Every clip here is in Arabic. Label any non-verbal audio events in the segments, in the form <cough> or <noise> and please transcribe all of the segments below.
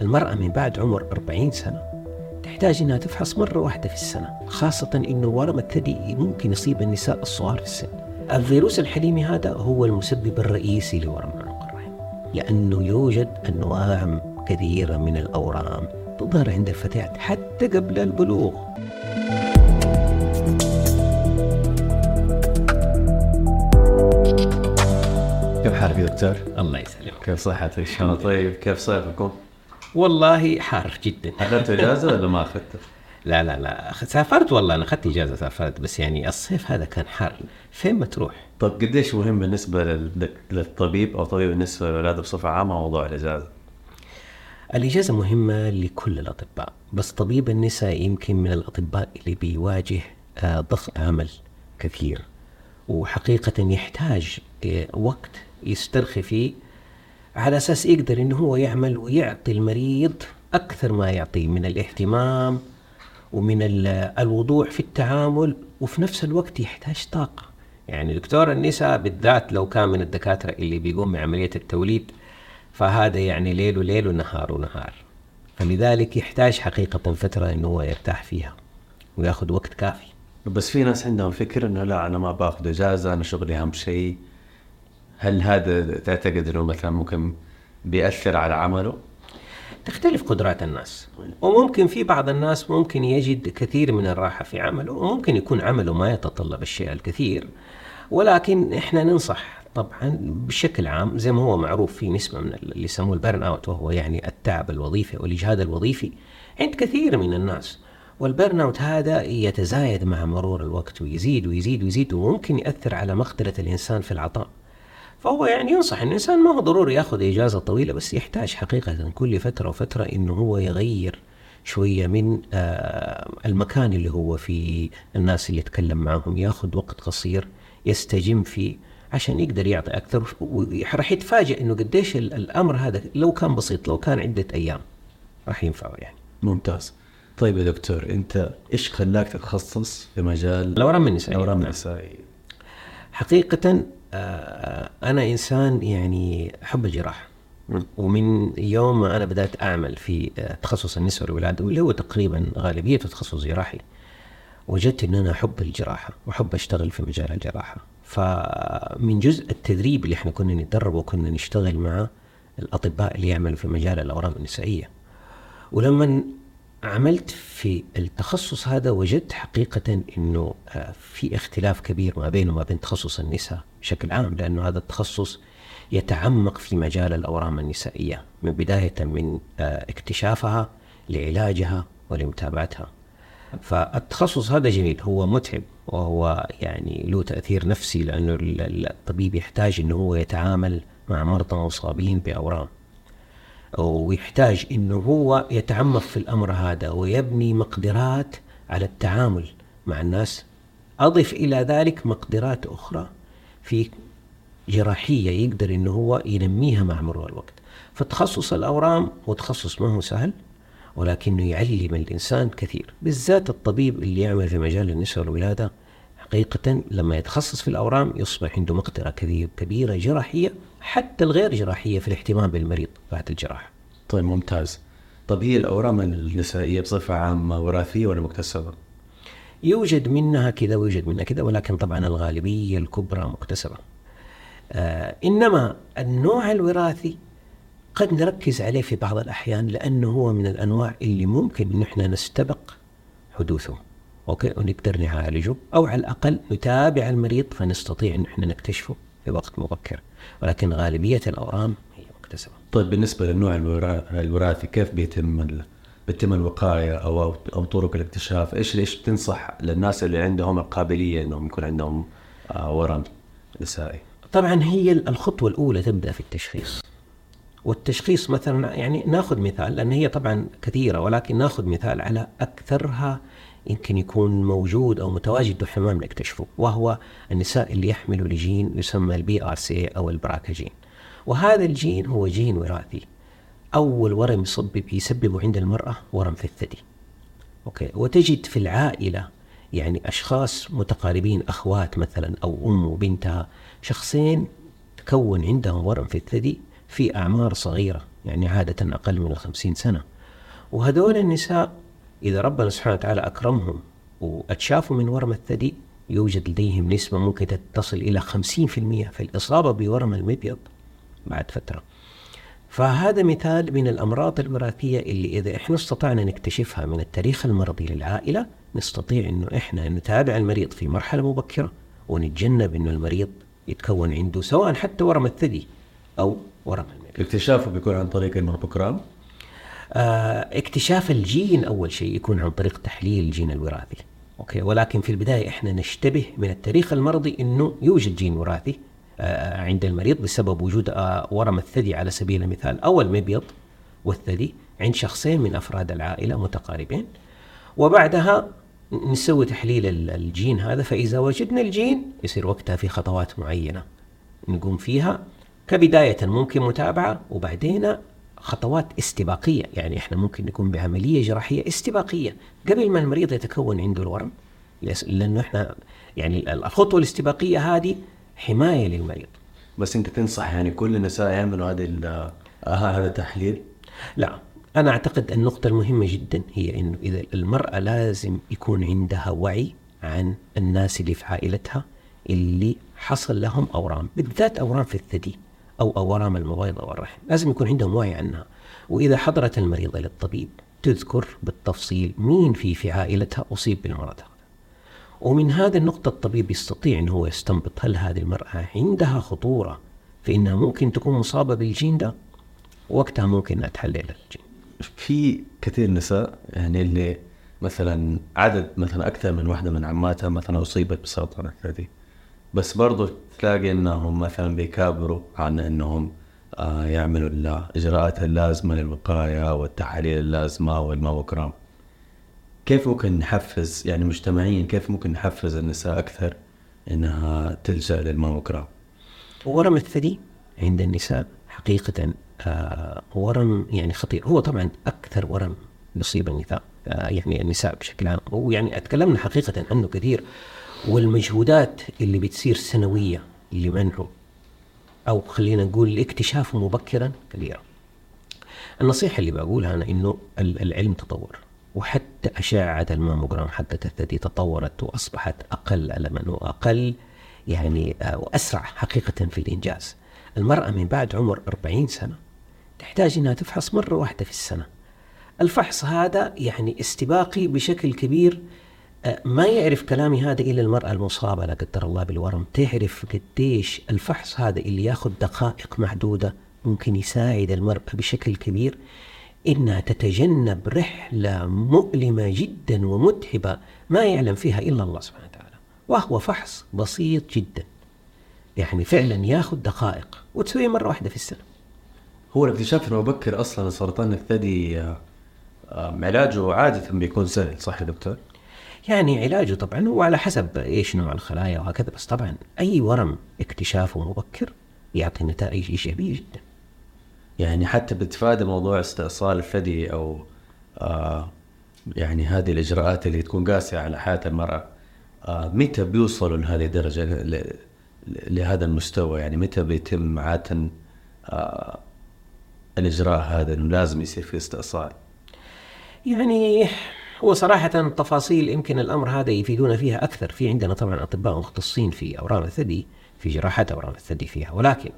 المرأة من بعد عمر 40 سنة تحتاج إنها تفحص مرة واحدة في السنة خاصة إنه ورم الثدي ممكن يصيب النساء الصغار في السن الفيروس الحليمي هذا هو المسبب الرئيسي لورم عنق الرحم لأنه يوجد أنواع كثيرة من الأورام تظهر عند الفتيات حتى قبل البلوغ كيف حالك يا دكتور؟ الله يسلمك كيف صحتك؟ شلون طيب؟ كيف صيفكم؟ والله حار جدا. اخذت إجازة ولا ما اخذت؟ <laughs> لا لا لا. سافرت والله أنا أخذت إجازة سافرت بس يعني الصيف هذا كان حار. فين ما تروح؟ طيب قديش مهم بالنسبة لل- للطبيب أو طبيب بالنسبة للأولاد بصفة عامة موضوع الإجازة؟ الإجازة مهمة لكل الأطباء بس طبيب النساء يمكن من الأطباء اللي بيواجه آه، ضغط عمل كثير. وحقيقة يحتاج آه، وقت يسترخي فيه على أساس يقدر إنه هو يعمل ويعطي المريض أكثر ما يعطيه من الاهتمام ومن ال- الوضوح في التعامل وفي نفس الوقت يحتاج طاقة. يعني دكتور النساء بالذات لو كان من الدكاترة اللي بيقوم بعملية التوليد فهذا يعني ليل وليل ونهار ونهار. فلذلك يحتاج حقيقة فترة إنه هو يرتاح فيها وياخذ وقت كافي. بس في ناس عندهم فكر إنه لا أنا ما باخذ إجازة أنا شغلي أهم شيء. هل هذا تعتقد أنه مثلا ممكن بيأثر على عمله؟ تختلف قدرات الناس. وممكن في بعض الناس ممكن يجد كثير من الراحة في عمله وممكن يكون عمله ما يتطلب الشيء الكثير. ولكن إحنا ننصح طبعا بشكل عام زي ما هو معروف في نسبة من اللي يسموه ال burnout وهو يعني التعب الوظيفي والاجهاد الوظيفي عند كثير من الناس. وال burnout هذا يتزايد مع مرور الوقت ويزيد ويزيد ويزيد وممكن يأثر على مقدرة الإنسان في العطاء. فهو يعني ينصح الإنسان ما هو ضروري ياخذ إجازة طويلة بس يحتاج حقيقة كل فترة وفترة إنه هو يغير شوية من آه المكان اللي هو فيه الناس اللي يتكلم معهم ياخذ وقت قصير يستجم فيه عشان يقدر يعطي أكثر. وراح يتفاجئ إنه قديش ال- الأمر هذا لو كان بسيط لو كان عدة أيام راح ينفعه يعني. ممتاز. طيب يا دكتور أنت إيش خلاك تتخصص في مجال الأورام النسائية؟ الأورام النسائية؟ حقيقة أنا إنسان يعني أحب الجراحة. ومن يوم ما أنا بدأت أعمل في آه، تخصص النساء والولادة واللي هو تقريبا غالبيته تخصص جراحي وجدت أن أنا أحب الجراحة وأحب أشتغل في مجال الجراحة. فمن جزء التدريب اللي إحنا كنا نتدرب وكنا نشتغل مع الأطباء اللي يعملوا في مجال الأورام النسائية. ولما عملت في التخصص هذا وجدت حقيقة إنه آه، في اختلاف كبير ما بينه وما بين تخصص النساء بشكل عام لأنه هذا التخصص يتعمق في مجال الأورام النسائية من بداية من آه، اكتشافها لعلاجها ولمتابعتها. فالتخصص هذا جميل هو متعب وهو يعني له تأثير نفسي لأنه ال- ال- الطبيب يحتاج أنه هو يتعامل مع مرضى مصابين بأورام ويحتاج إنه هو يتعمق في الأمر هذا ويبني مقدرات على التعامل مع الناس. أضف إلى ذلك مقدرات أخرى في جراحية يقدر إنه هو ينميها مع مرور الوقت. فتخصص الأورام هو تخصص ما هو سهل ولكنه يعلم الإنسان كثير بالذات الطبيب اللي يعمل في مجال النساء والولادة. حقيقة لما يتخصص في الأورام يصبح عنده مقدرة كبيرة جراحية حتى الغير جراحية في الاهتمام بالمريض بعد الجراحة. طيب ممتاز. طب هي الأورام النسائية بصفة عامة وراثية ولا مكتسبة؟ يوجد منها كذا ويوجد منها كذا ولكن طبعا الغالبية الكبرى مكتسبة. آه إنما النوع الوراثي قد نركز عليه في بعض الأحيان لأنه هو من الأنواع اللي ممكن إن إحنا نستبق حدوثه أوكي ونقدر نعالجه أو على الأقل نتابع المريض فنستطيع إن إحنا نكتشفه في وقت مبكر ولكن غالبية الأورام هي مكتسبة طيب بالنسبة للنوع الورا- الوراثي كيف بيتم. بتم الوقاية أو أو طرق الاكتشاف؟ إيش إيش بتنصح للناس اللي عندهم القابلية إنهم يكون عندهم آه، ورم نسائي؟ طبعا هي الخطوة الأولى تبدأ في التشخيص والتشخيص مثلا يعني ناخذ مثال لأن هي طبعا كثيرة ولكن ناخذ مثال على أكثرها يمكن يكون موجود أو متواجد وإحنا ما نكتشفه وهو النساء اللي يحملوا لجين يسمى ال BRC أو ال BRCA gene وهذا الجين هو جين وراثي. أول ورم يسبب يسببه عند المرأة ورم في الثدي. أوكي. وتجد في العائلة يعني أشخاص متقاربين أخوات مثلا أو أم وبنتها شخصين تكون عندهم ورم في الثدي في أعمار صغيرة يعني عادة أقل من الخمسين سنة. وهذول النساء إذا ربنا سبحانه وتعالى أكرمهم وأتشافوا من ورم الثدي يوجد لديهم نسبة ممكن تصل إلى 50% في الإصابة بورم المبيض بعد فترة. فهذا مثال من الأمراض الوراثية اللي إذا إحنا استطعنا نكتشفها من التاريخ المرضي للعائلة نستطيع إنه إحنا نتابع المريض في مرحلة مبكرة ونتجنب إنه المريض يتكون عنده سواء حتى ورم الثدي أو ورم المبيض. اكتشافه بيكون عن طريق الماموجرام آه اكتشاف الجين أول شيء يكون عن طريق تحليل الجين الوراثي. أوكي؟ ولكن في البداية إحنا نشتبه من التاريخ المرضي إنه يوجد جين وراثي آه عند المريض بسبب وجود آه ورم الثدي على سبيل المثال. أو المبيض والثدي عند شخصين من أفراد العائلة متقاربين. وبعدها نسوي تحليل الجين هذا فإذا وجدنا الجين يصير وقتها في خطوات معينة نقوم فيها. كبداية ممكن متابعة وبعدين خطوات استباقية. يعني إحنا ممكن نكون بعملية جراحية استباقية قبل ما المريض يتكون عنده الورم. لأنه إحنا يعني الخطوة الاستباقية هذه حماية للمريض. بس أنت تنصح يعني كل النساء يعملوا هذه آه هذا التحليل؟ لا. أنا أعتقد النقطة المهمة جدا هي إنه إذا المرأة لازم يكون عندها وعي عن الناس اللي في عائلتها اللي حصل لهم أورام بالذات أورام في الثدي. أو أورام المبيض أو الرحم. لازم يكون عندهم وعي عنها. وإذا حضرت المريضة للطبيب تذكر بالتفصيل مين في في عائلتها أصيب بالمرض هذا. ومن هذه النقطة الطبيب يستطيع هو يستنبط هل هذه المرأة عندها خطورة في أنها ممكن تكون مصابة بالجين ده؟ وقتها ممكن تحلل الجين. في كثير نساء يعني اللي مثلا عدد مثلا أكثر من واحدة من عماتها مثلا أصيبت بسرطان الثدي. بس برضو تلاقي إنهم مثلا بيكابروا عن إنهم آه يعملوا الاجراءات اللازمة للوقاية والتحاليل اللازمة والماموجرام كيف ممكن نحفز يعني مجتمعيا كيف ممكن نحفز النساء أكثر إنها تلجأ للماموجرام ورم الثدي عند النساء حقيقة آه ورم يعني خطير. هو طبعا أكثر ورم يصيب النساء آه يعني النساء بشكل عام. ويعني أتكلمنا حقيقة عنه كثير. والمجهودات اللي بتصير سنوية لمنعه أو خلينا نقول اكتشافه مبكرا كبيره. النصيحة اللي بقولها أنا إنه العلم تطور وحتى اشعه الماموجرام حقت الثدي تطورت وأصبحت أقل الما وأقل يعني آه، وأسرع حقيقة في الإنجاز. المرأة من بعد عمر 40 سنة تحتاج إنها تفحص مرة واحدة في السنة. الفحص هذا يعني استباقي بشكل كبير ما يعرف كلامي هذا إلا المرأة المصابة لا قدر الله بالورم. تعرف قديش الفحص هذا اللي ياخذ دقائق معدوده ممكن يساعد المرأة بشكل كبير؟ إنها تتجنب رحلة مؤلمة جدا ومتعبة ما يعلم فيها إلا الله سبحانه وتعالى. وهو فحص بسيط جدا. يعني فعلا ياخذ دقائق وتسويه مرة واحدة في السنة. هو الاكتشاف المبكر أصلا سرطان الثدي آه، علاجه عادة بيكون سهل صح يا دكتور؟ يعني علاجه طبعا هو على حسب إيش نوع الخلايا وهكذا بس طبعا أي ورم اكتشافه مبكر يعطي نتائج إيجابية جدا. يعني حتى بتفادى موضوع استئصال الثدي أو آه يعني هذه الإجراءات اللي تكون قاسية على حياة المرأة آه متى بيوصلوا لهذه الدرجة لهذا المستوى يعني متى بيتم عادة آه الإجراء هذا إنه لازم يصير في استئصال؟ يعني هو صراحة التفاصيل يمكن الأمر هذا يفيدونا فيها أكثر. في عندنا طبعا أطباء مختصين في أورام الثدي في جراحات أورام الثدي فيها. ولكن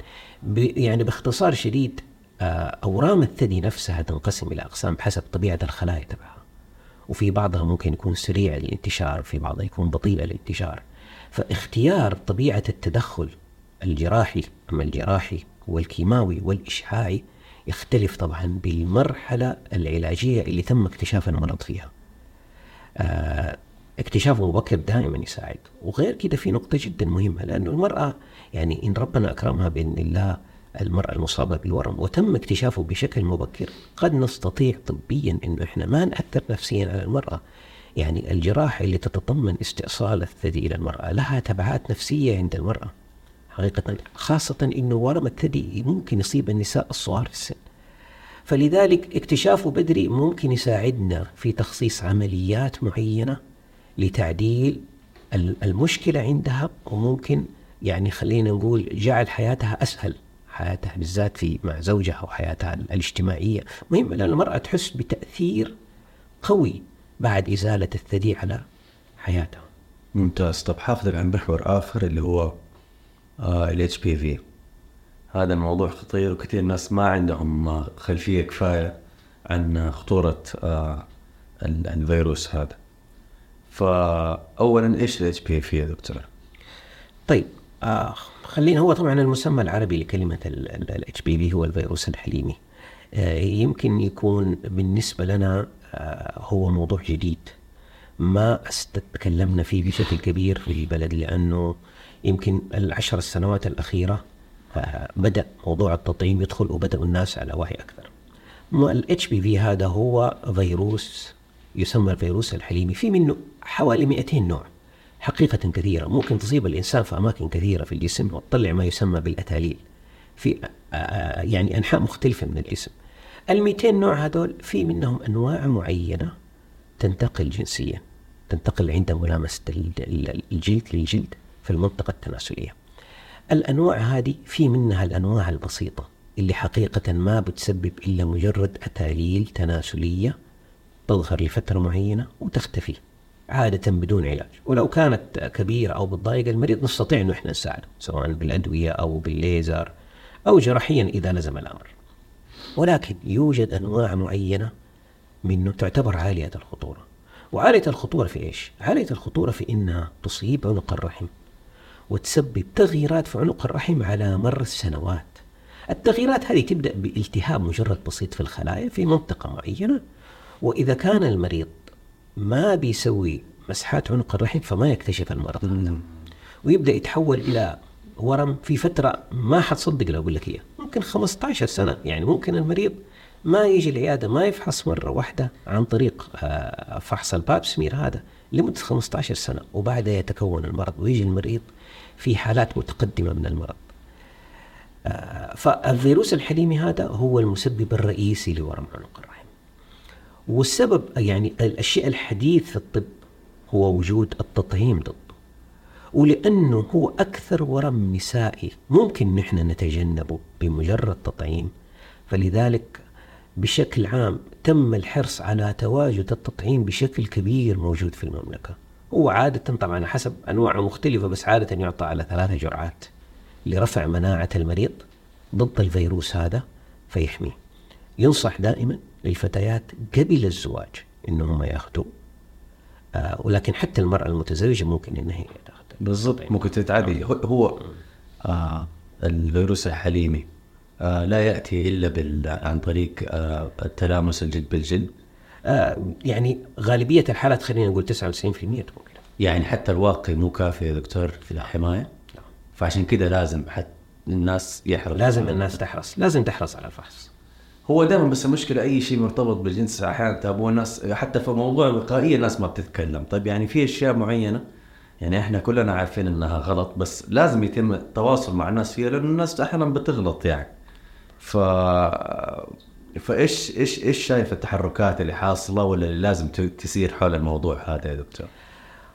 يعني باختصار شديد آه، أورام الثدي نفسها تنقسم إلى أقسام بحسب طبيعة الخلايا تبعها. وفي بعضها ممكن يكون سريع الانتشار في بعضها يكون بطيء الانتشار فاختيار طبيعة التدخل الجراحي أما الجراحي والكيماوي والإشعاعي يختلف طبعا بالمرحلة العلاجية اللي تم اكتشاف المرض فيها. اكتشافه مبكر دائما يساعد. وغير كده في نقطة جدا مهمة لأنه المرأة يعني إن ربنا أكرمها بإذن الله المرأة المصابة بالورم وتم اكتشافه بشكل مبكر قد نستطيع طبيا إنه إحنا ما نأثر نفسيا على المرأة. يعني الجراحة اللي تتضمن استئصال الثدي إلى المرأة لها تبعات نفسية عند المرأة. حقيقة خاصة إنه ورم الثدي ممكن يصيب النساء الصغار في السن. فلذلك اكتشافه بدري ممكن يساعدنا في تخصيص عمليات معينة لتعديل المشكلة عندها وممكن يعني خلينا نقول جعل حياتها أسهل. حياتها بالذات في مع زوجها وحياتها الاجتماعية. مهم أن المرأة تحس بتأثير قوي بعد إزالة الثدي على حياتها. ممتاز. طب حأخذك عن محور آخر اللي هو ال HPV هذا الموضوع خطير وكثير ناس ما عندهم خلفية كفاية عن خطورة آه، ال- الفيروس هذا. فاولا إيش ال HP يا دكتور؟ طيب آه خلينا هو طبعا المسمى العربي لكلمة ال HPV هو الفيروس الحليمي. آه يمكن يكون بالنسبة لنا آه هو موضوع جديد. ما تكلمنا فيه بشكل كبير في البلد لأنه يمكن العشر السنوات الأخيرة آه بدأ موضوع التطعيم يدخل وبدأوا الناس على وعي أكثر. ال HPV هذا هو فيروس يسمى الفيروس الحليمي. في منه حوالي 200 نوع حقيقة كثيرة. ممكن تصيب الإنسان في أماكن كثيرة في الجسم وتطلع ما يسمى بالأتاليل. في آه، آه، يعني أنحاء مختلفة من الجسم. ال 200 نوع هذول في منهم أنواع معينة تنتقل جنسيا تنتقل عند ملامسة ال- ال- الجلد للجلد في المنطقة التناسلية. الأنواع هذه في منها الأنواع البسيطة اللي حقيقة ما بتسبب إلا مجرد أتاليل تناسلية تظهر لفترة معينة وتختفي عادة بدون علاج. ولو كانت كبيرة أو بتضايق المريض نستطيع أنه إحنا نساعده سواء بالأدوية أو بالليزر أو جراحيا إذا لزم الأمر. ولكن يوجد أنواع معينة منه تعتبر عالية الخطورة. وعالية الخطورة في إيش؟ عالية الخطورة في إنها تصيب عنق الرحم. وتسبب تغييرات في عنق الرحم على مر السنوات. التغييرات هذه تبدأ بالتهاب مجرد بسيط في الخلايا في منطقة معينة وإذا كان المريض ما بيسوي مسحات عنق الرحم فما يكتشف المرض. هذا ويبدأ يتحول إلى ورم في فترة ما حتصدق لو أقول لك إياه ممكن 15 سنة. يعني ممكن المريض ما يجي العيادة ما يفحص مرة واحدة عن طريق آه، فحص الباب سمير هذا لمدة 15 سنة وبعدها يتكون المرض ويجي المريض في حالات متقدمة من المرض. آه، فالفيروس الحليمي هذا هو المسبب الرئيسي لورم عنق الرحم. والسبب يعني الشيء الحديث في الطب هو وجود التطعيم ضده. ولأنه هو أكثر ورم نسائي ممكن نحن نتجنبه بمجرد تطعيم. فلذلك بشكل عام تم الحرص على تواجد التطعيم بشكل كبير موجود في المملكة. هو عادة طبعا حسب أنواعه مختلفة بس عادة يعطى على ثلاثة جرعات. لرفع مناعة المريض ضد الفيروس هذا فيحميه. ينصح دائما للفتيات قبل الزواج إنهم ياخذوا آه ولكن حتى المرأة المتزوجة ممكن إنها هي تاخذ بالضبط. ممكن تتعدي. هو, آه الفيروس الحليمي آه لا يأتي إلا بال عن طريق آه التلامس الجلد بالجلد. يعني غالبية الحالات خلينا نقول 99% تكون كده. يعني حتى الواقي مو كافي يا دكتور في الحمايه فعشان كذا لازم حتى الناس يحرص. لازم الناس تحرص لازم تحرص على الفحص. هو دائما بس المشكلة أي شيء مرتبط بالجنس أحيانا تابوه الناس حتى في موضوع الوقائيه الناس ما بتتكلم. طيب يعني في أشياء معينة يعني إحنا كلنا عارفين إنها غلط بس لازم يتم التواصل مع الناس فيها لأنه الناس أحيانا بتغلط يعني. ف فإيش إيش إيش شايف التحركات اللي حاصلة ولا اللي لازم تسير حول الموضوع هذا يا دكتور؟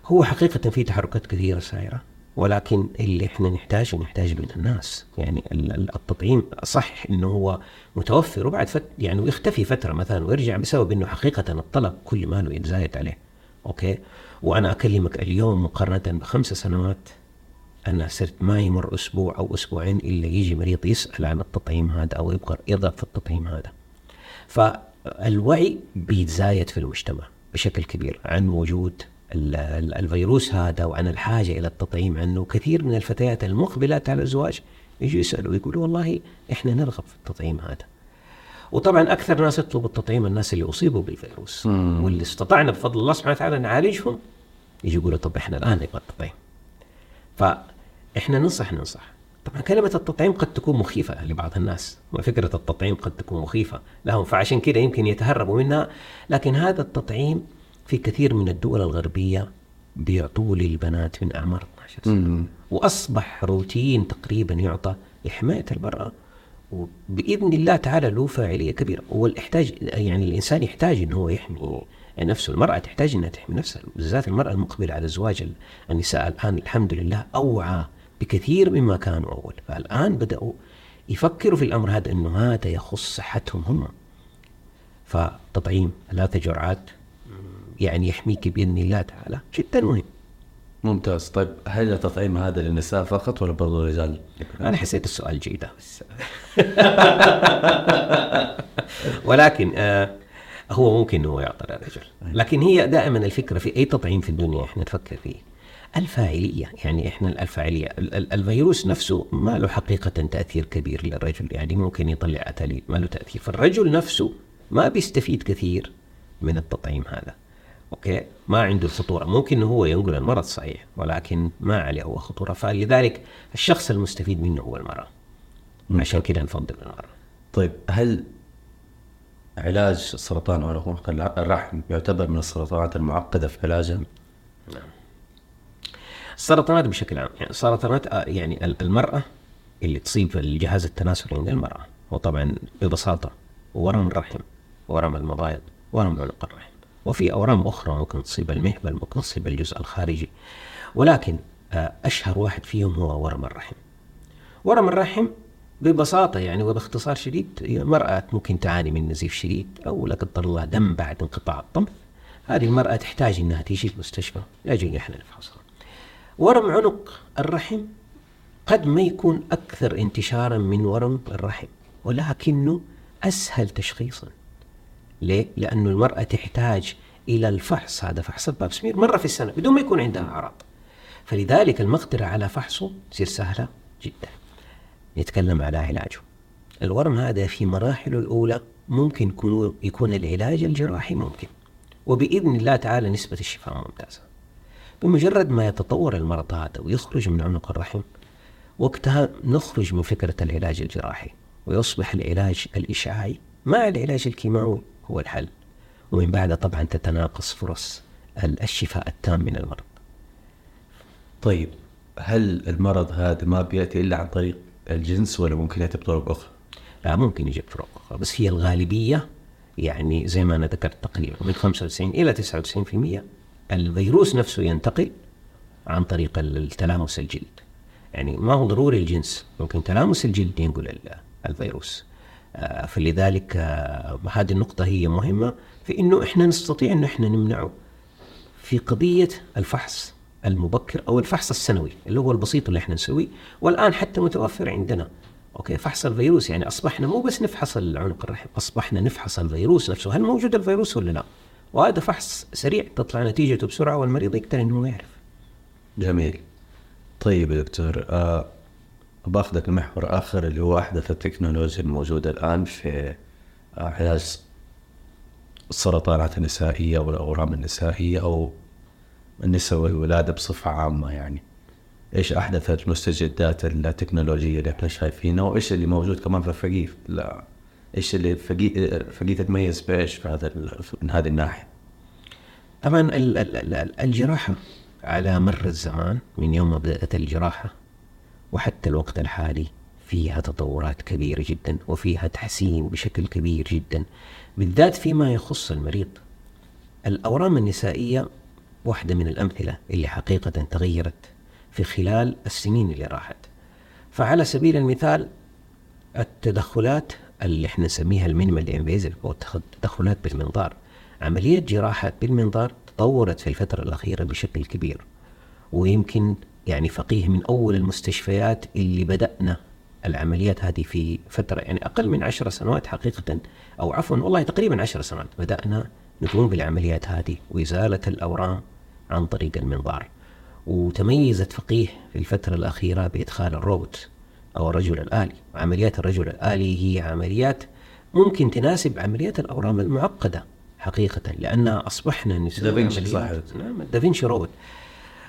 هو حقيقة في تحركات كثيرة سائرة ولكن اللي إحنا نحتاجه نحتاج من الناس. يعني ال- ال- التطعيم صح إنه هو متوفر وبعد فت يعني ويختفي فترة مثلا ويرجع بسبب إنه حقيقة الطلب كل ماله يتزايد عليه. أوكي؟ وأنا أكلمك اليوم مقارنة بخمس سنوات أنا صرت ما يمر أسبوع أو أسبوعين إلا يجي مريض يسأل عن التطعيم هذا أو يبغى يرغب في التطعيم هذا. فالوعي بيتزايد في المجتمع بشكل كبير عن وجود ال- ال- الفيروس هذا وعن الحاجة إلى التطعيم عنه. كثير من الفتيات المقبلات على الزواج يجوا يسألوا يقولوا والله إحنا نرغب في التطعيم هذا. وطبعا أكثر ناس يطلبوا التطعيم الناس اللي أصيبوا بالفيروس. واللي استطعنا بفضل الله سبحانه وتعالى نعالجهم يجوا يقولوا طب إحنا الآن نبغى التطعيم. فإحنا ننصح ننصح. طبعا كلمة التطعيم قد تكون مخيفة لبعض الناس وفكرة التطعيم قد تكون مخيفة. لهم فعشان كده يمكن يتهربوا منها. لكن هذا التطعيم في كثير من الدول الغربية بيعطوه للبنات من أعمار 12 سنة وأصبح روتين تقريبا يعطى لحماية المرأة وبإذن الله تعالى له فاعلية كبيرة. والإحتاج يعني الإنسان يحتاج إن هو يحمي نفسه. المرأة تحتاج أنها تحمي نفسها بالذات المرأة المقبلة على الزواج ال- النساء. الآن الحمد لله أوعى بكثير مما كانوا أول. فالآن بدأوا يفكروا في الأمر هذا إنه هذا يخص صحتهم هم. فتطعيم ثلاثة جرعات يعني يحميك بإذن الله تعالى. جدا مهم. ممتاز. طيب هل التطعيم هذا للنساء فقط ولا برضو الرجال؟ أنا حسيت السؤال جيد. بس <laughs> ولكن آه هو ممكن هو يعطى للرجل. لكن هي دائما الفكرة في أي تطعيم في الدنيا إحنا نفكر فيه؟ الفاعلية. يعني إحنا الفاعليه ال- ال- الفيروس نفسه ما له حقيقة تأثير كبير للرجل. يعني ممكن يطلع اتاليل ما له تأثير. فالرجل نفسه ما بيستفيد كثير من التطعيم هذا. أوكي؟ ما عنده الخطورة. ممكن هو ينقل المرض صحيح ولكن ما عليه هو خطورة. فلذلك الشخص المستفيد منه هو المرأة. عشان كذا نفضل المرأة. طيب هل علاج سرطان عنق الرحم يعتبر من السرطانات المعقدة في علاجها؟ السرطانات بشكل عام. يعني السرطانات آه، يعني ال- المرأة اللي تصيب الجهاز التناسلي عند المرأة. وطبعا ببساطة ورم الرحم ورم المبايض ورم عنق الرحم. وفي أورام أخرى ممكن تصيب المهبل ممكن تصيب الجزء الخارجي. ولكن آه، أشهر واحد فيهم هو ورم الرحم. ورم الرحم ببساطة يعني وباختصار شديد مرأة ممكن تعاني من نزيف شديد أو لا قدر الله دم بعد انقطاع الطمث هذه المرأة تحتاج أنها تيجي المستشفى يجي إحنا نفحصها ورم عنق الرحم قد ما يكون أكثر انتشارا من ورم الرحم ولكنه أسهل تشخيصا. ليه؟ لأنه المرأة تحتاج إلى الفحص هذا فحص الباب سمير مرة في السنة بدون ما يكون عندها أعراض. فلذلك المقدرة على فحصه تصير سهلة جدا. نتكلم على علاجه. الورم هذا في مراحله الأولى ممكن يكون, العلاج الجراحي ممكن. وبإذن الله تعالى نسبة الشفاء ممتازة. بمجرد ما يتطور المرض هذا ويخرج من عنق الرحم وقتها نخرج من فكرة العلاج الجراحي ويصبح العلاج الإشعاعي. مع العلاج الكيماوي هو الحل. ومن بعد طبعا تتناقص فرص الشفاء التام من المرض. طيب هل المرض هذا ما بيأتي إلا عن طريق الجنس ولا ممكن يأتي بطرق أخرى؟ لا ممكن يجي بطرق أخرى بس هي الغالبية يعني زي ما أنا ذكرت تقريبا من 95 إلى 99% الفيروس نفسه ينتقل عن طريق التلامس الجلد. يعني ما هو ضروري الجنس. ممكن تلامس الجلد ينقل ال- الفيروس. آه، فلذلك آه، هذه النقطة هي مهمة في إنه إحنا نستطيع إنه إحنا نمنعه في قضية الفحص المبكر أو الفحص السنوي اللي هو البسيط اللي إحنا نسويه. والآن حتى متوفر عندنا. أوكي فحص الفيروس يعني أصبحنا مو بس نفحص العنق الرحم أصبحنا نفحص الفيروس نفسه. هل موجود الفيروس ولا لا؟ وهذا فحص سريع تطلع نتيجته بسرعة والمريض يقدر إنه يعرف. جميل. طيب يا دكتور آه باخذك لمحور آخر اللي هو أحدث التكنولوجيا الموجودة الآن في آه، علاج السرطانات النسائية والأورام النسائية أو النساء والولادة بصفة عامة يعني. إيش احدث المستجدات التكنولوجية اللي إحنا شايفينها وإيش اللي موجود كمان في الفقيه؟ لا. إيش اللي فقيه تتميز بإيش في هذا من هذه الناحية؟ طبعا ال- ال- ال- الجراحة على مر الزمان من يوم ما بدأت الجراحة وحتى الوقت الحالي فيها تطورات كبيرة جدا وفيها تحسين بشكل كبير جدا بالذات فيما يخص المريض. الأورام النسائية واحدة من الأمثلة اللي حقيقة تغيرت في خلال السنين اللي راحت. فعلى سبيل المثال التدخلات اللي إحنا نسميها ال minimal invasive أو التدخلات بالمنظار. عملية جراحة بالمنظار تطورت في الفترة الأخيرة بشكل كبير ويمكن يعني فقيه من أول المستشفيات اللي بدأنا العمليات هذه في فترة يعني أقل من عشر سنوات حقيقة أو عفوا والله تقريبا عشر سنوات بدأنا نقوم بالعمليات هذه وإزالة الأورام عن طريق المنظار. وتميزت فقيه في الفترة الأخيرة بإدخال الروبوت. أو الرجل الآلي. عمليات الرجل الآلي هي عمليات ممكن تناسب عمليات الأورام المعقدة حقيقة لأنها أصبحنا نسوي دافنشي عمليات- صح. نعم دافنشي روبوت.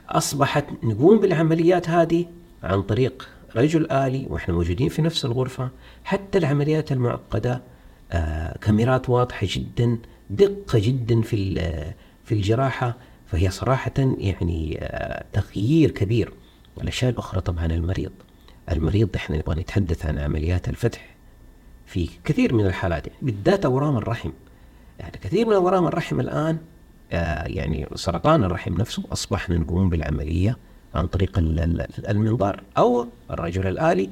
أصبحت نقوم بالعمليات هذه عن طريق رجل آلي وإحنا موجودين في نفس الغرفة حتى العمليات المعقدة آه كاميرات واضحة جدا دقة جدا في في الجراحة فهي صراحة يعني آه تغيير كبير. والأشياء الأخرى طبعا المريض. المريض إحنا نبغى نتحدث عن عمليات الفتح في كثير من الحالات يعني بالذات أورام الرحم. يعني كثير من أورام الرحم الآن آه يعني سرطان الرحم نفسه أصبحنا نقوم بالعملية عن طريق ال- ال- المنظار أو الرجل الآلي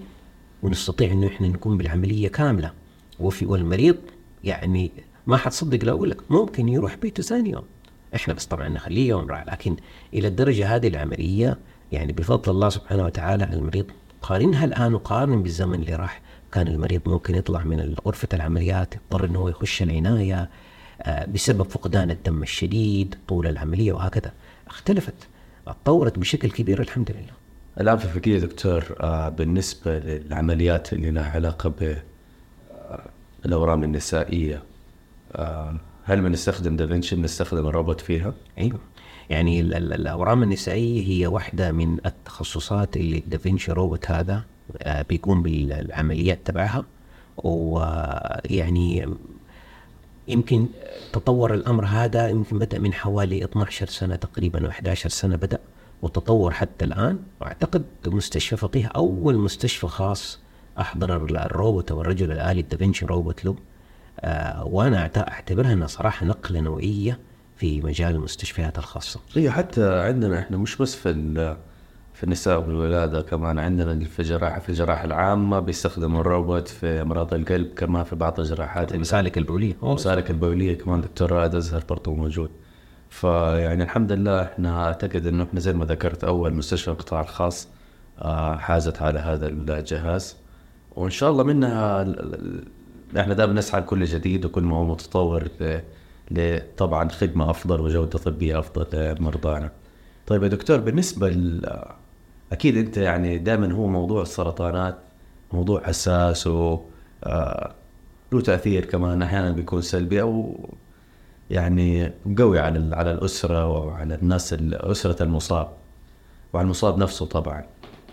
ونستطيع انه إحنا نقوم بالعملية كاملة. وفي والمريض يعني ما حتصدق لو أقول لك ممكن يروح بيته ثاني يوم. إحنا بس طبعا نخليه يوم راحة لكن إلى الدرجة هذه العملية يعني بفضل الله سبحانه وتعالى المريض قارنها الآن وقارن بالزمن اللي راح. كان المريض ممكن يطلع من غرفة العمليات يضطر إنه هو يخش العناية آه، بسبب فقدان الدم الشديد طول العملية وهكذا. اختلفت تطورت بشكل كبير الحمد لله. الآن في الفقيه دكتور آه، بالنسبة للعمليات اللي لها علاقة ب الأورام النسائية آه، هل بنستخدم دافنشي بنستخدم الروبوت فيها؟ أيوه. يعني الأورام النسائية هي واحدة من التخصصات اللي دافنشي روبوت هذا آه، بيقوم بالعمليات تبعها. ويعني يمكن تطور الأمر هذا يمكن بدأ من حوالي 12 سنة تقريبا أو 11 سنة بدأ وتطور حتى الآن. وأعتقد مستشفى فقيه أول مستشفى خاص أحضر الروبوت أو الرجل الآلي الدافنشي روبوت له. آه وأنا أعتبرها إنها صراحة نقلة نوعية. في مجال المستشفيات الخاصة. هي حتى عندنا إحنا مش بس في في النساء والولادة كمان عندنا في الجراحه في الجراحة العامة بيستخدموا الروبوت في أمراض القلب كمان في بعض الجراحات المسالك البولية المسالك البولية كمان دكتور رائد أزهر برضه موجود. فيعني الحمد لله إحنا أعتقد إنه إحنا زي ما ذكرت أول مستشفى القطاع الخاص آه، حازت على هذا الجهاز وإن شاء الله منها إحنا دائما نسعى لكل جديد وكل ما هو متطور لطبعا خدمة أفضل وجودة طبية أفضل لمرضانا. طيب يا دكتور بالنسبة ل أكيد أنت يعني دائما هو موضوع السرطانات موضوع حساس و آه، له تأثير كمان أحيانا بيكون سلبي أو يعني قوي على على الأسرة وعلى الناس أسرة المصاب وعلى المصاب نفسه طبعا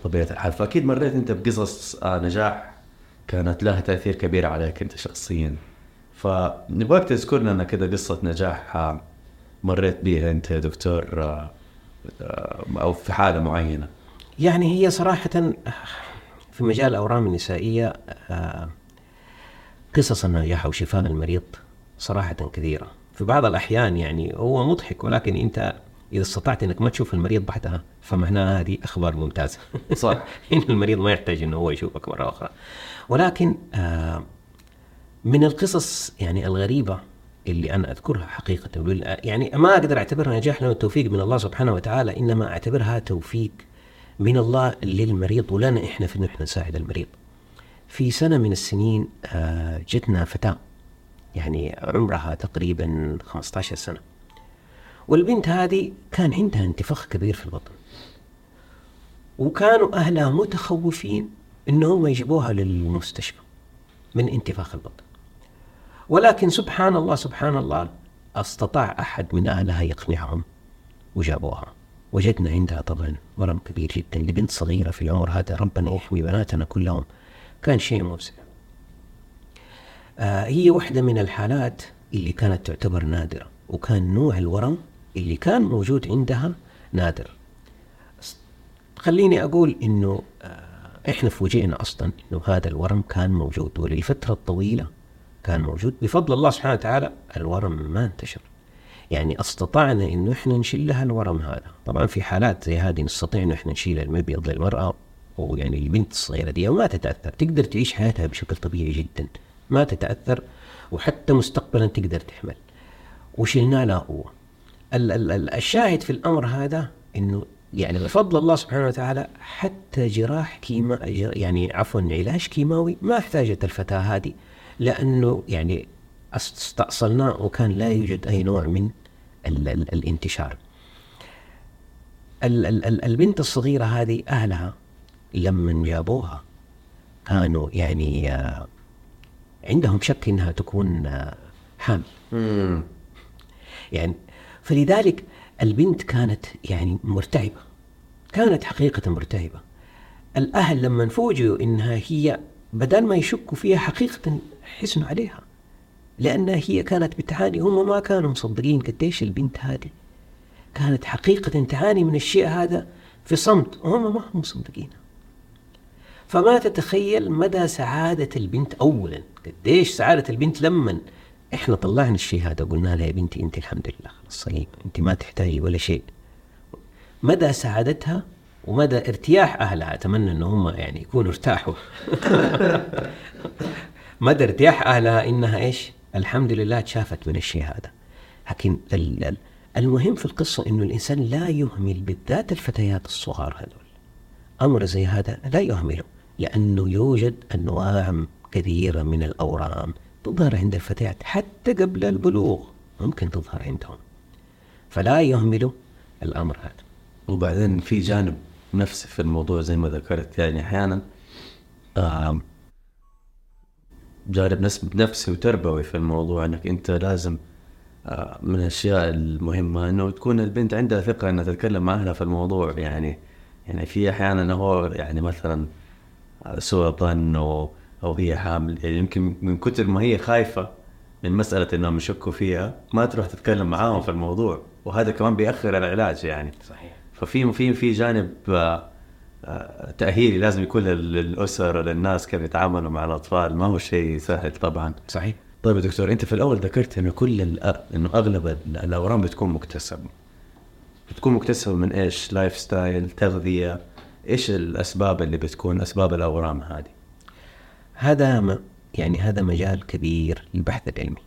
طبيعه الحال فأكيد مريت أنت بقصص آه، نجاح كانت لها تأثير كبير عليك أنت شخصيا فنبغاك تذكر لنا كذا قصة نجاح آه، مريت بها أنت يا دكتور آه، أو في حالة معينة. يعني هي صراحة في مجال الاورام النسائية قصص النجاح وشفاء المريض صراحة كثيرة. في بعض الأحيان يعني هو مضحك ولكن أنت إذا استطعت إنك ما تشوف المريض بعدها فمعناها هذه أخبار ممتازة. صح. <laughs> إن المريض ما يحتاج إنه هو يشوفك مرة أخرى. ولكن آه من القصص يعني الغريبة اللي أنا أذكرها حقيقة. يعني ما أقدر أعتبرها نجاح لأنه توفيق من الله سبحانه وتعالى إنما أعتبرها توفيق من الله للمريض ولنا إحنا في إنه إحنا نساعد المريض. في سنة من السنين آه جتنا فتاة يعني عمرها تقريبا 15 سنة. والبنت هذه كان عندها انتفاخ كبير في البطن. وكانوا أهلها متخوفين أنهم يجيبوها للمستشفى من انتفاخ البطن. ولكن سبحان الله سبحان الله أستطاع أحد من أهلها يقنعهم وجابوها. وجدنا عندها طبعا ورم كبير جدا لبنت صغيرة في العمر هذا ربنا يحمي بناتنا كلهم. كان شيء مفزع. آه هي واحدة من الحالات اللي كانت تعتبر نادرة وكان نوع الورم اللي كان موجود عندها نادر. خليني أقول إنه آه إحنا فوجئنا أصلا إنه هذا الورم كان موجود ولفترة طويلة كان موجود بفضل الله سبحانه وتعالى الورم ما انتشر. يعني أستطعنا انه إحنا نشيل لها الورم هذا. طبعا في حالات زي هذه نستطيع انه إحنا نشيل المبيض للمرأة ويعني البنت الصغيرة دي وما تتأثر. تقدر تعيش حياتها بشكل طبيعي جدا. ما تتأثر وحتى مستقبلا تقدر تحمل. وشلنا لها هو. الشاهد في الأمر هذا إنه يعني بفضل الله سبحانه وتعالى حتى جراح كيما يعني عفوا علاج كيماوي ما احتاجت الفتاة هذه. لأنه يعني استأصلناه وكان لا يوجد أي نوع من ال ال الانتشار. ال ال البنت الصغيرة هذه أهلها لما جابوها كانوا يعني آه عندهم شك إنها تكون آه، حامل. يعني فلذلك البنت كانت يعني مرتعبة كانت حقيقة مرتعبة. الأهل لما فوجئوا إنها هي بدل ما يشكوا فيها حقيقة حزنوا عليها لانها هي كانت بتعاني. هم ما كانوا مصدقين قديش البنت هذه كانت حقيقة تعاني من الشيء هذا في صمت. وهم ما هم مصدقينها. فما تتخيل مدى سعادة البنت. أولا قديش سعادة البنت لما إحنا طلعنا الشيء هذا وقلنا لها يا بنتي أنت الحمد لله خلاص صحيح أنت ما تحتاجي ولا شيء. مدى سعادتها ومدى ارتياح أهلها أتمنى ان هم يعني يكونوا ارتاحوا. <laughs> مدى ارتياح اهلها إنها إيش؟ الحمد لله تشافت من الشيء هذا. لكن المهم في القصة إنه الإنسان لا يهمل بالذات الفتيات الصغار هذول. أمر زي هذا لا يهمله لأنه يوجد أنواع كثيرة من الأورام تظهر عند الفتيات حتى قبل البلوغ ممكن تظهر عندهم. فلا يهملوا الأمر هذا. وبعدين في جانب نفسي في الموضوع زي ما ذكرت يعني أحيانا جانب نفسي وتربوي في الموضوع إنك أنت لازم آه، من الأشياء المهمة إنه تكون البنت عندها ثقة إنها تتكلم مع أهلها في الموضوع. يعني يعني في أحيانا هو يعني مثلا سوء ظن أو أو هي حامل. يعني يمكن من كثر ما هي خايفة من مسألة إنهم يشكوا فيها ما تروح تتكلم معاهم في الموضوع. وهذا كمان بيأخر العلاج يعني. صحيح. ففي في في جانب آه، آه، تأهيلي لازم يكون للأسر للناس كيف يتعاملوا مع الأطفال ما هو شيء سهل طبعا صحيح طيب يا دكتور أنت في الأول ذكرت إنه كل إنه أغلب الأورام بتكون مكتسبة بتكون مكتسبة من إيش؟ lifestyle، تغذية، إيش الأسباب اللي بتكون أسباب الأورام هذه؟ هذا يعني هذا مجال كبير للبحث العلمي.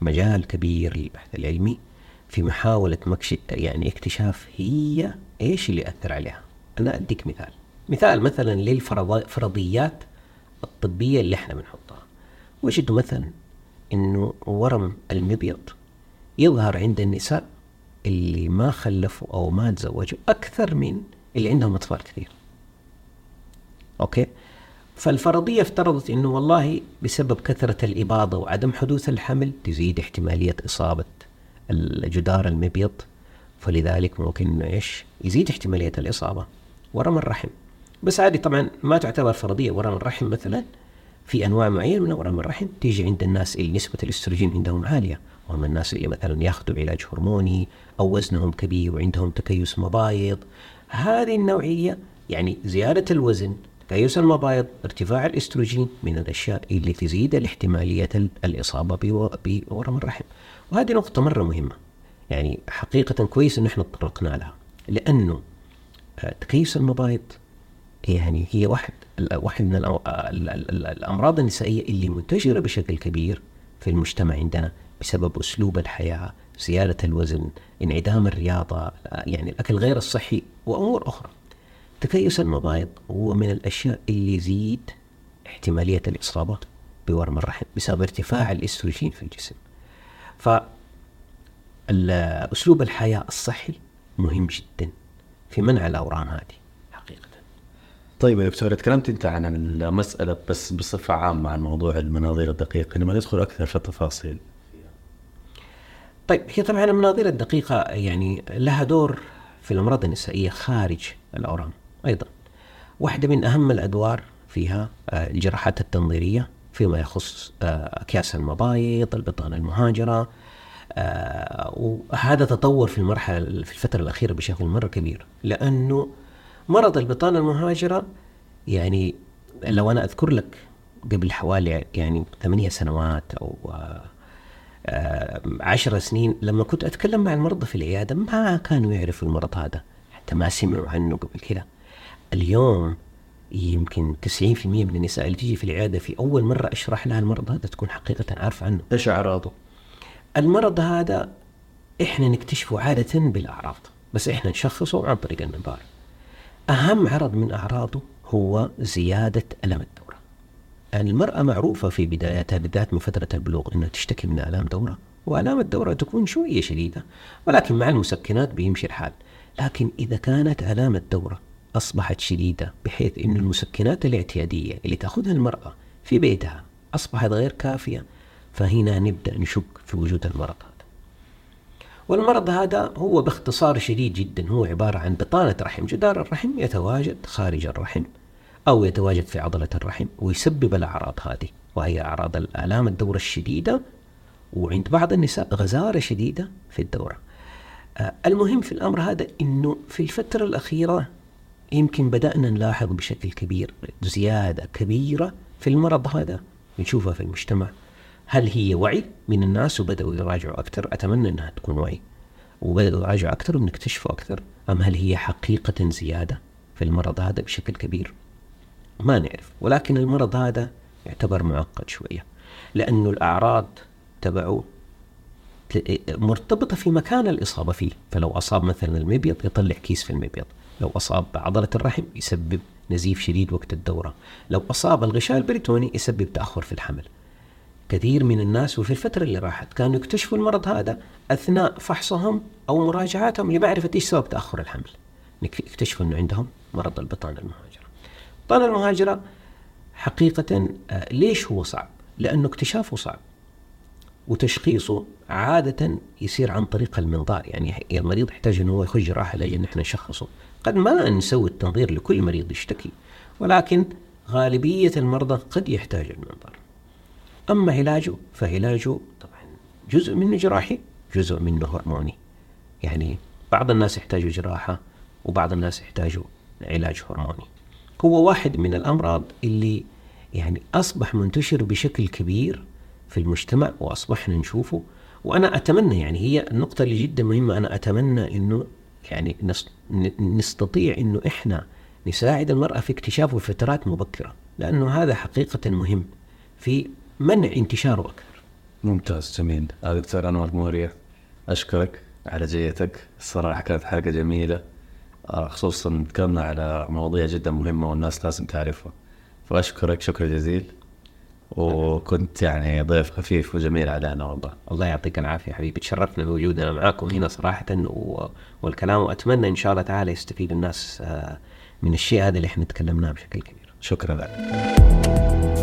مجال كبير للبحث العلمي في محاولة مكش يعني اكتشاف هي إيش اللي اثر عليها. أنا أديك مثال. مثال مثلا للفرضيات الطبية اللي إحنا بنحطها. وجدوا مثلا إنه ورم المبيض يظهر عند النساء اللي ما خلفوا أو ما تزوجوا أكثر من اللي عندهم أطفال كثير. أوكي؟ فالفرضية افترضت إنه والله بسبب كثرة الإباضة وعدم حدوث الحمل تزيد احتمالية إصابة الجدار المبيض فلذلك ممكن إيش؟ يزيد احتمالية الإصابة. ورم الرحم. بس هذه طبعا ما تعتبر فرضية ورم الرحم مثلا. في أنواع معينة من اورام الرحم تيجي عند الناس اللي نسبة الأستروجين عندهم عالية. وهم الناس اللي مثلا ياخذوا علاج هرموني أو وزنهم كبير وعندهم تكيس مبايض. هذه النوعية يعني زيادة الوزن تكيس المبايض ارتفاع الأستروجين من الأشياء اللي تزيد الاحتمالية الإصابة بورم الرحم وهذه نقطة مرة مهمة. يعني حقيقة كويس إن إحنا تطرقنا لها. لأنه تكيس المبايض يعني هي واحد واحد من الأمراض النسائية اللي منتشرة بشكل كبير في المجتمع عندنا بسبب أسلوب الحياة، زيادة الوزن، انعدام الرياضة، يعني الأكل غير الصحي وأمور أخرى. تكيس المبايض هو من الأشياء اللي يزيد احتمالية الإصابة بورم الرحم بسبب ارتفاع الأستروجين في الجسم. ف اسلوب الحياة الصحي مهم جدا في منع الأورام هذه. طيب يا دكتور تكلمت أنت عن المسألة بس بصفة عامة عن موضوع المناظير الدقيقة لما ندخل أكثر في التفاصيل طيب هي طبعا المناظير الدقيقة يعني لها دور في الأمراض النسائية خارج الأورام أيضا واحدة من أهم الأدوار فيها آه، الجراحات التنظيرية فيما يخص آه، أكياس المبايض البطانة المهاجرة وهذا تطور في المرحلة في الفترة الأخيرة بشكل مرة كبير لأنه مرض البطانة المهاجرة يعني لو أنا أذكر لك قبل حوالي يعني ثمانية سنوات أو آه، عشر سنين لما كنت أتكلم مع المرضى في العيادة ما كانوا يعرفوا المرض هذا حتى ما سمعوا عنه قبل كذا اليوم يمكن 90% من النساء اللي تيجي في العيادة في أول مرة أشرح لها المرض هذا تكون حقيقة عارفة عنه إيش أعراضه؟ المرض هذا إحنا نكتشفه عادة بالأعراض بس إحنا نشخصه عن طريق المنظار أهم عرض من أعراضه هو زيادة ألم الدورة. المرأة معروفة في بداياتها بالذات من فترة البلوغ أنها تشتكي من آلام دورة وآلام الدورة تكون شوية شديدة ولكن مع المسكنات بيمشي الحال. لكن إذا كانت آلام الدورة أصبحت شديدة بحيث أن المسكنات الاعتيادية اللي تأخذها المرأة في بيتها أصبحت غير كافية فهنا نبدأ نشك في وجود المرض والمرض هذا هو باختصار شديد جدا هو عبارة عن بطانة رحم جدار الرحم يتواجد خارج الرحم أو يتواجد في عضلة الرحم ويسبب الأعراض هذه وهي أعراض الآلام الدورة الشديدة وعند بعض النساء غزارة شديدة في الدورة. آه، المهم في الأمر هذا أنه في الفترة الأخيرة يمكن بدأنا نلاحظ بشكل كبير زيادة كبيرة في المرض هذا نشوفها في المجتمع. هل هي وعي من الناس وبدأوا يراجعوا أكثر؟ أتمنى أنها تكون وعي. وبدأوا يراجعوا أكثر ونكتشفوا أكثر أم هل هي حقيقة زيادة في المرض هذا بشكل كبير؟ ما نعرف. ولكن المرض هذا يعتبر معقد شوية لأنه الأعراض تبعه مرتبطة في مكان الإصابة فيه. فلو أصاب مثلا المبيض يطلع كيس في المبيض. لو أصاب عضلة الرحم يسبب نزيف شديد وقت الدورة. لو أصاب الغشاء البريتوني يسبب تأخر في الحمل. كثير من الناس وفي الفترة اللي راحت كانوا يكتشفوا المرض هذا أثناء فحصهم أو مراجعاتهم لمعرفة إيش سبب تأخر الحمل. يكتشفوا أنه عندهم مرض البطانة المهاجرة. البطانة المهاجرة حقيقة آه، ليش هو صعب؟ لأنه اكتشافه صعب وتشخيصه عادة يصير عن طريق المنظار. يعني المريض يحتاج أنه هو يخش جراحة لأجل نحن نشخصه. قد ما نسوي التنظير لكل مريض يشتكي ولكن غالبية المرضى قد يحتاج المنظار. أما علاجه فعلاجه طبعا جزء منه جراحي جزء منه هرموني. يعني بعض الناس يحتاجوا جراحة وبعض الناس يحتاجوا علاج هرموني. هو واحد من الأمراض اللي يعني أصبح منتشر بشكل كبير في المجتمع وأصبحنا نشوفه. وأنا أتمنى يعني هي النقطة اللي جدا مهمة أنا أتمنى أنه يعني نستطيع أنه إحنا نساعد المرأة في اكتشافه في فترات مبكرة لأنه هذا حقيقة مهم في منع انتشاره أكثر ممتاز جميل. دكتور أنور موريا أشكرك على جيتك. الصراحة كانت حلقة جميلة آه، خصوصا تكلمنا على مواضيع جدا مهمة والناس لازم تعرفها. فأشكرك شكرا جزيل. وكنت يعني ضيف خفيف وجميل علينا والله. الله يعطيك العافية حبيبي. تشرفنا بوجودنا معاكم هنا صراحة و... والكلام وأتمنى إن شاء الله تعالى يستفيد الناس آه، من الشيء هذا اللي إحنا تكلمناه بشكل كبير. شكرا لك.